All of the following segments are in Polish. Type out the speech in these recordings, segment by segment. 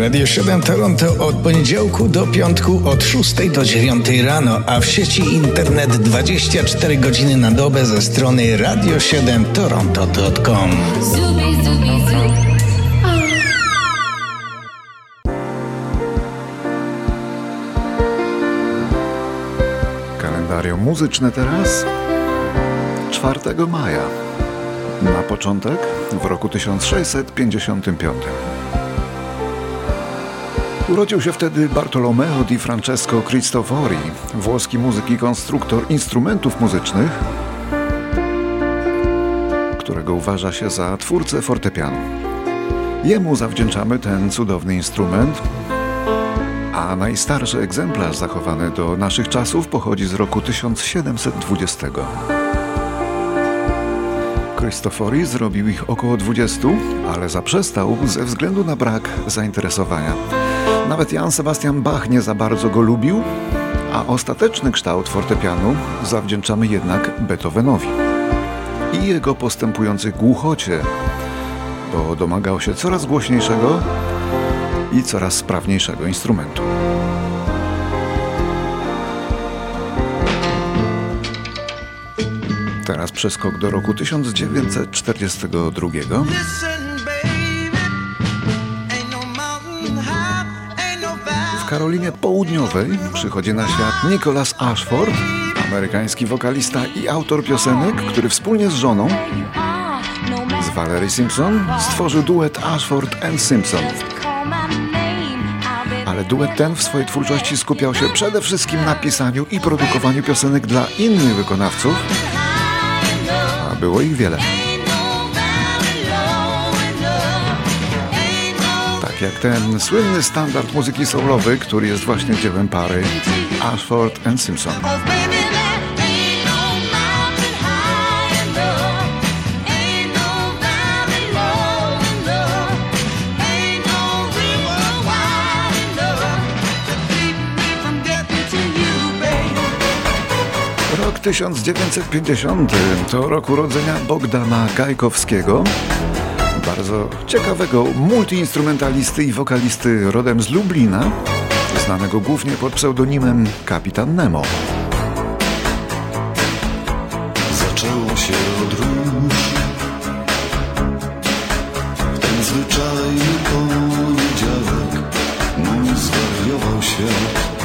Radio 7 Toronto od poniedziałku do piątku od 6 do 9 rano, a w sieci internet 24 godziny na dobę ze strony radio7toronto.com. Kalendarium muzyczne teraz 4 maja. Na początek w roku 1655. Urodził się wtedy Bartolomeo di Francesco Cristofori, włoski muzyk i konstruktor instrumentów muzycznych, którego uważa się za twórcę fortepianu. Jemu zawdzięczamy ten cudowny instrument, a najstarszy egzemplarz zachowany do naszych czasów pochodzi z roku 1720. Cristofori zrobił ich około 20, ale zaprzestał ze względu na brak zainteresowania. Nawet Jan Sebastian Bach nie za bardzo go lubił, a ostateczny kształt fortepianu zawdzięczamy jednak Beethovenowi i jego postępującej głuchocie, bo domagał się coraz głośniejszego i coraz sprawniejszego instrumentu. Teraz przeskok do roku 1942. Karolinie Południowej przychodzi na świat Nicholas Ashford, amerykański wokalista i autor piosenek, który wspólnie z żoną z Valerie Simpson stworzył duet Ashford and Simpson. Ale duet ten w swojej twórczości skupiał się przede wszystkim na pisaniu i produkowaniu piosenek dla innych wykonawców, a było ich wiele. Jak ten słynny standard muzyki soulowy, który jest właśnie dziełem pary Ashford and Simpson. Rok 1950 to rok urodzenia Bogdana Gajkowskiego, bardzo ciekawego multiinstrumentalisty i wokalisty rodem z Lublina, znanego głównie pod pseudonimem Kapitan Nemo. Zaczęło się od róż W ten zwyczajny poniedziałek Mój zwariował świat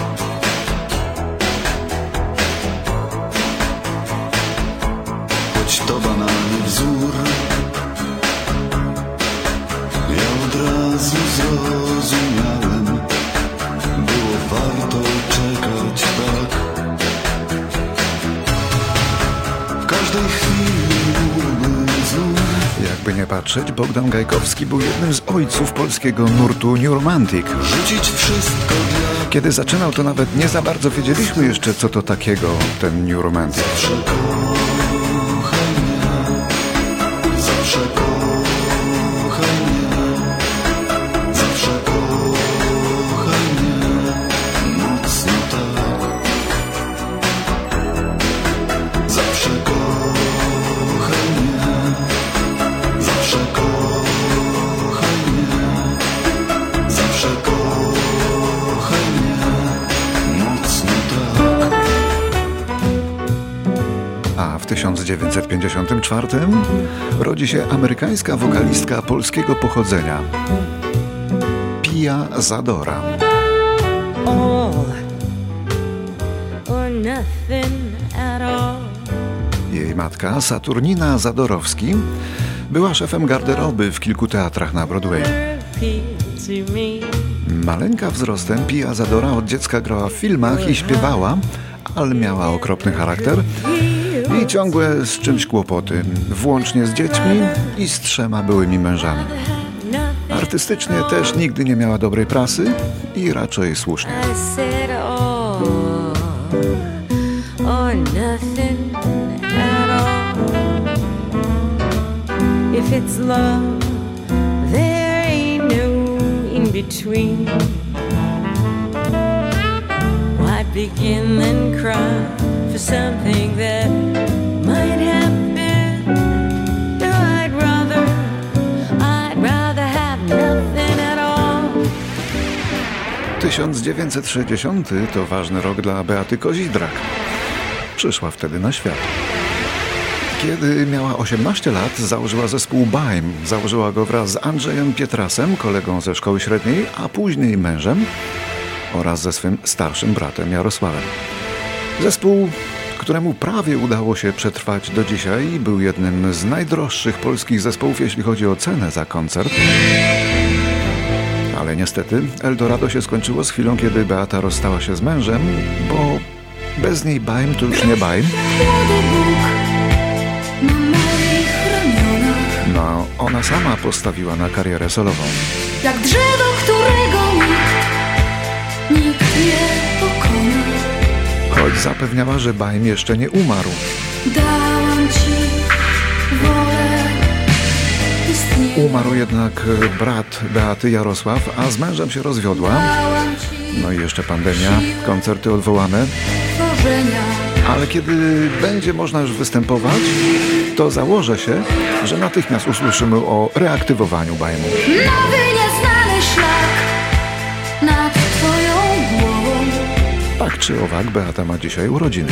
patrzeć, Bogdan Gajkowski był jednym z ojców polskiego nurtu New Romantic. rzucić wszystko dla Kiedy zaczynał, to nawet nie za bardzo wiedzieliśmy jeszcze, co to takiego, ten New Romantic. W 1954 rodzi się amerykańska wokalistka polskiego pochodzenia. Pia Zadora. Jej matka, Saturnina Zadorowski, była szefem garderoby w kilku teatrach na Broadway. Maleńka wzrostem Pia Zadora od dziecka grała w filmach i śpiewała, ale miała okropny charakter i ciągłe z czymś kłopoty, włącznie z dziećmi i z trzema byłymi mężami. Artystycznie też nigdy nie miała dobrej prasy i raczej słusznie. There ain't no begin and cry for something that might happen? No, I'd rather, I'd rather have nothing at all. 1960 to ważny rok dla Beaty Kozidrak. Przyszła wtedy na świat. Kiedy miała 18 lat, założyła zespół Baim. Założyła go wraz z Andrzejem Pietrasem, kolegą ze szkoły średniej, a później mężem oraz ze swym starszym bratem Jarosławem. Zespół, któremu prawie udało się przetrwać do dzisiaj, był jednym z najdroższych polskich zespołów, jeśli chodzi o cenę za koncert. Ale niestety Eldorado się skończyło z chwilą, kiedy Beata rozstała się z mężem, bo bez niej Baim to już nie ramionach No, ona sama postawiła na karierę solową. Jak drzewo, którego nikt, nikt nie zapewniała, że Baim jeszcze nie umarł. Dałam ci wolę istnienia Umarł jednak e, brat Beaty Jarosław, a z mężem się rozwiodła. No i jeszcze pandemia, koncerty odwołane. Ale kiedy będzie można już występować, to założę się, że natychmiast usłyszymy o reaktywowaniu Bajmu. Tak czy owak, Beata ma dzisiaj urodziny.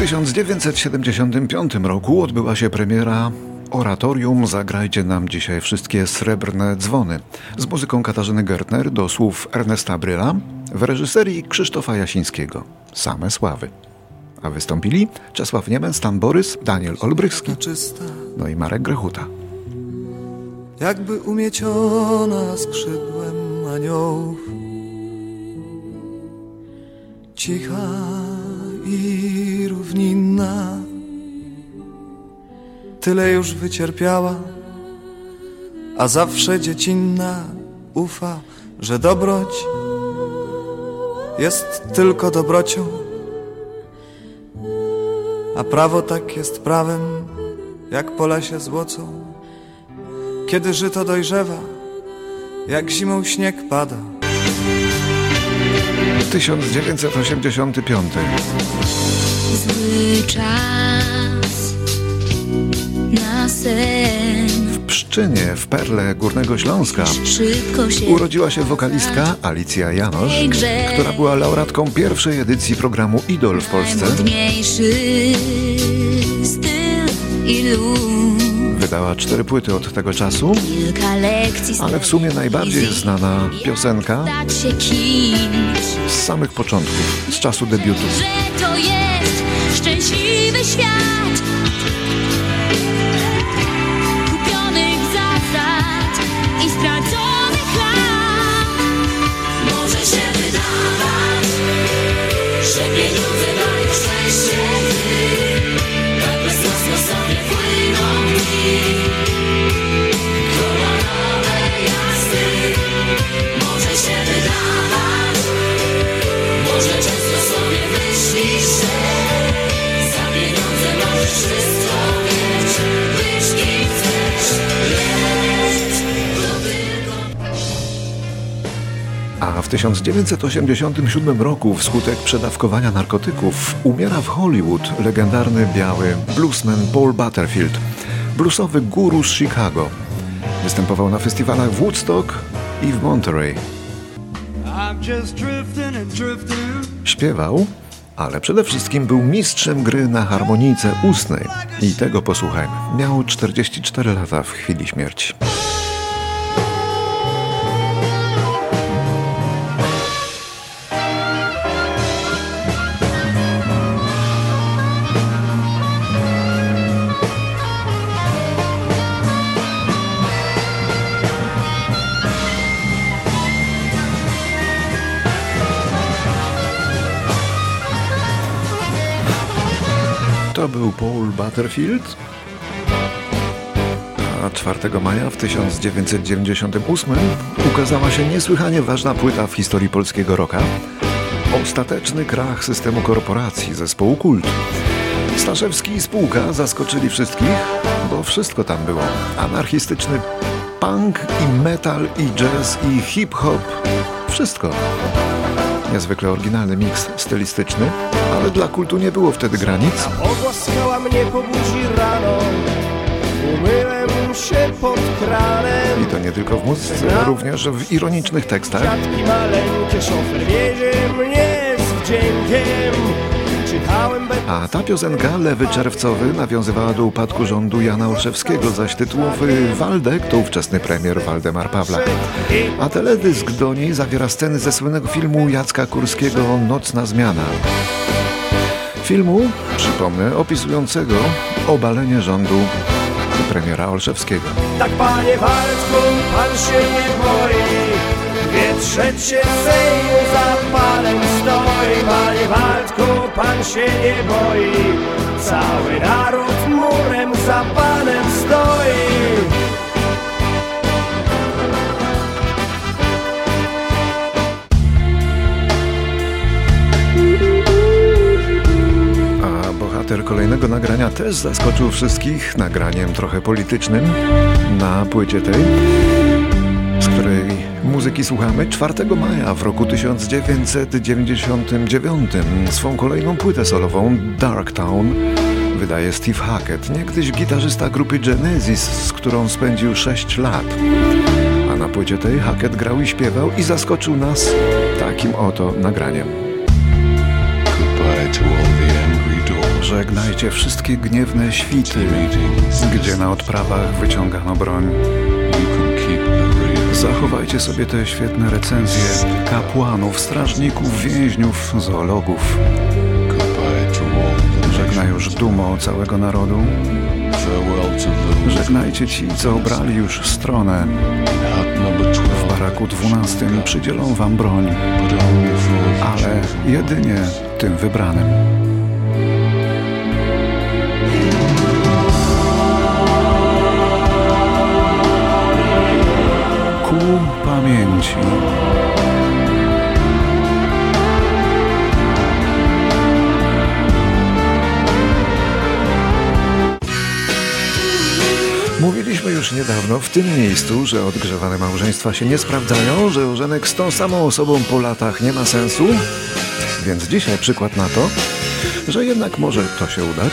1975 roku odbyła się premiera Oratorium Zagrajcie nam dzisiaj wszystkie srebrne dzwony z muzyką Katarzyny Gertner do słów Ernesta Bryla w reżyserii Krzysztofa Jasińskiego. Same sławy. A wystąpili Czesław Niemen, Stan Borys, Daniel Olbrychski, no i Marek Grechuta. jakby umieciona skrzydłem aniołów. Cicha i równinna, tyle już wycierpiała, a zawsze dziecinna ufa, że dobroć jest tylko dobrocią, a prawo tak jest prawem, jak po lesie złocą. Kiedy żyto dojrzewa, jak zimą śnieg pada. 1985. Zły czas na sen W Pszczynie, w Perle Górnego Śląska urodziła się wokalistka Alicja Janosz, która była laureatką pierwszej edycji programu Idol w Polsce. Najmodniejszy styl i luz Wydała cztery płyty od tego czasu, ale w sumie najbardziej znana piosenka z samych początków, z czasu debiutu. Że to jest szczęśliwy świat 1987 roku wskutek przedawkowania narkotyków umiera w Hollywood legendarny biały bluesman Paul Butterfield, bluesowy guru z Chicago. Występował na festiwalach w Woodstock i w Monterey. Śpiewał, ale przede wszystkim był mistrzem gry na harmonijce ustnej. I tego posłuchajmy. Miał 44 lata w chwili śmierci. To był Paul Butterfield. A 4 maja w 1998 ukazała się niesłychanie ważna płyta w historii polskiego rocka. Ostateczny krach systemu korporacji zespołu Kult. Staszewski i spółka zaskoczyli wszystkich, bo wszystko tam było. Anarchistyczny punk i metal i jazz i hip-hop. Wszystko. Niezwykle oryginalny miks stylistyczny, ale dla kultu nie było wtedy granic. Ogłaskała mnie po buzi rano Umyłem się pod kranem I to nie tylko w muzyce, również w ironicznych tekstach. Dziadki maleńkie szofer mnie z wdziękiem. A ta piosenka, Lewy Czerwcowy, nawiązywała do upadku rządu Jana Olszewskiego, zaś tytułowy Waldek to ówczesny premier Waldemar Pawlak. A teledysk do niej zawiera sceny ze słynnego filmu Jacka Kurskiego Nocna Zmiana. Filmu, przypomnę, opisującego obalenie rządu premiera Olszewskiego. Tak panie Waldku, pan się nie boi Dwie trzecie Sejmu za panem stoi Panie Waldku, pan się nie boi. Cały naród murem za panem stoi. Bohater kolejnego nagrania też zaskoczył wszystkich nagraniem trochę politycznym na płycie tej, z której muzyki słuchamy 4 maja w roku 1999. Swą kolejną płytę solową Dark Town wydaje Steve Hackett, niegdyś gitarzysta grupy Genesis, z którą spędził 6 lat. A na płycie tej Hackett grał i śpiewał i zaskoczył nas takim oto nagraniem. Żegnajcie wszystkie gniewne świty, gdzie na odprawach wyciągano broń. Zachowajcie sobie te świetne recenzje kapłanów, strażników, więźniów, zoologów. Żegna już dumo całego narodu. Żegnajcie ci, co obrali już stronę. in hut number 12. W baraku 12 przydzielą wam broń, ale jedynie tym wybranym. Pamięci. Mówiliśmy już niedawno w tym miejscu, że odgrzewane małżeństwa się nie sprawdzają, że ożenek z tą samą osobą po latach nie ma sensu. Więc dzisiaj przykład na to, że jednak może to się udać.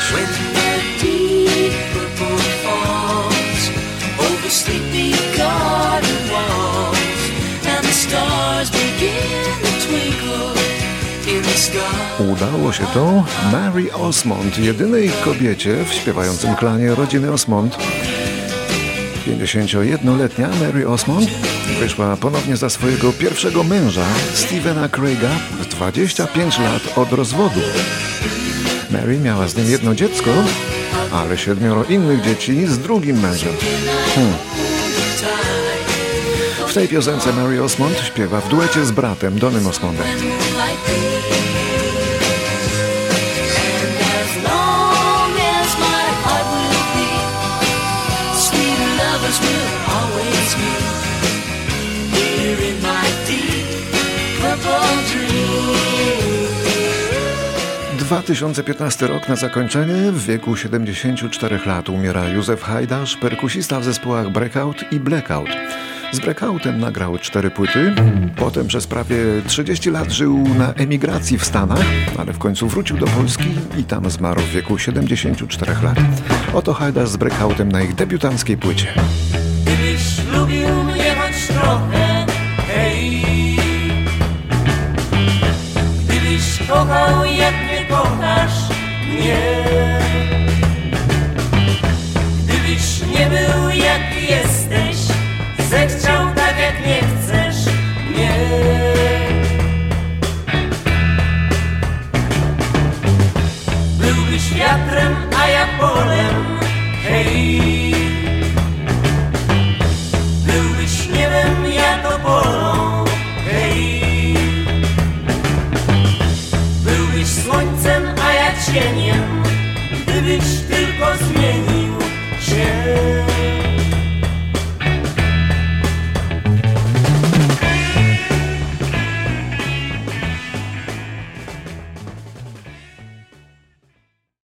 Udało się to Mary Osmond, jedynej kobiecie w śpiewającym klanie rodziny Osmond. 51-letnia Mary Osmond wyszła ponownie za swojego pierwszego męża, Stevena Craiga, w 25 lat od rozwodu. Mary miała z nim jedno dziecko, ale siedmioro innych dzieci z drugim mężem. Hmm. W tej piosence Mary Osmond śpiewa w duecie z bratem Donym Osmondem. Lovers will always meet. Here in my deep purple dream. 2015 rok na zakończenie. W wieku 74 lat umiera Józef Hajdasz, perkusista w zespołach Breakout i Blackout. Z Breakoutem nagrał cztery płyty, potem przez prawie 30 lat żył na emigracji w Stanach, ale w końcu wrócił do Polski i tam zmarł w wieku 74 lat. Oto Hajdasz z Breakoutem na ich debiutanckiej płycie. Gdybyś lubił mnie choć trochę, hej Gdybyś kochał jak nie kochasz mnie Gdybyś nie był jak jesteś vaya por él. Hey.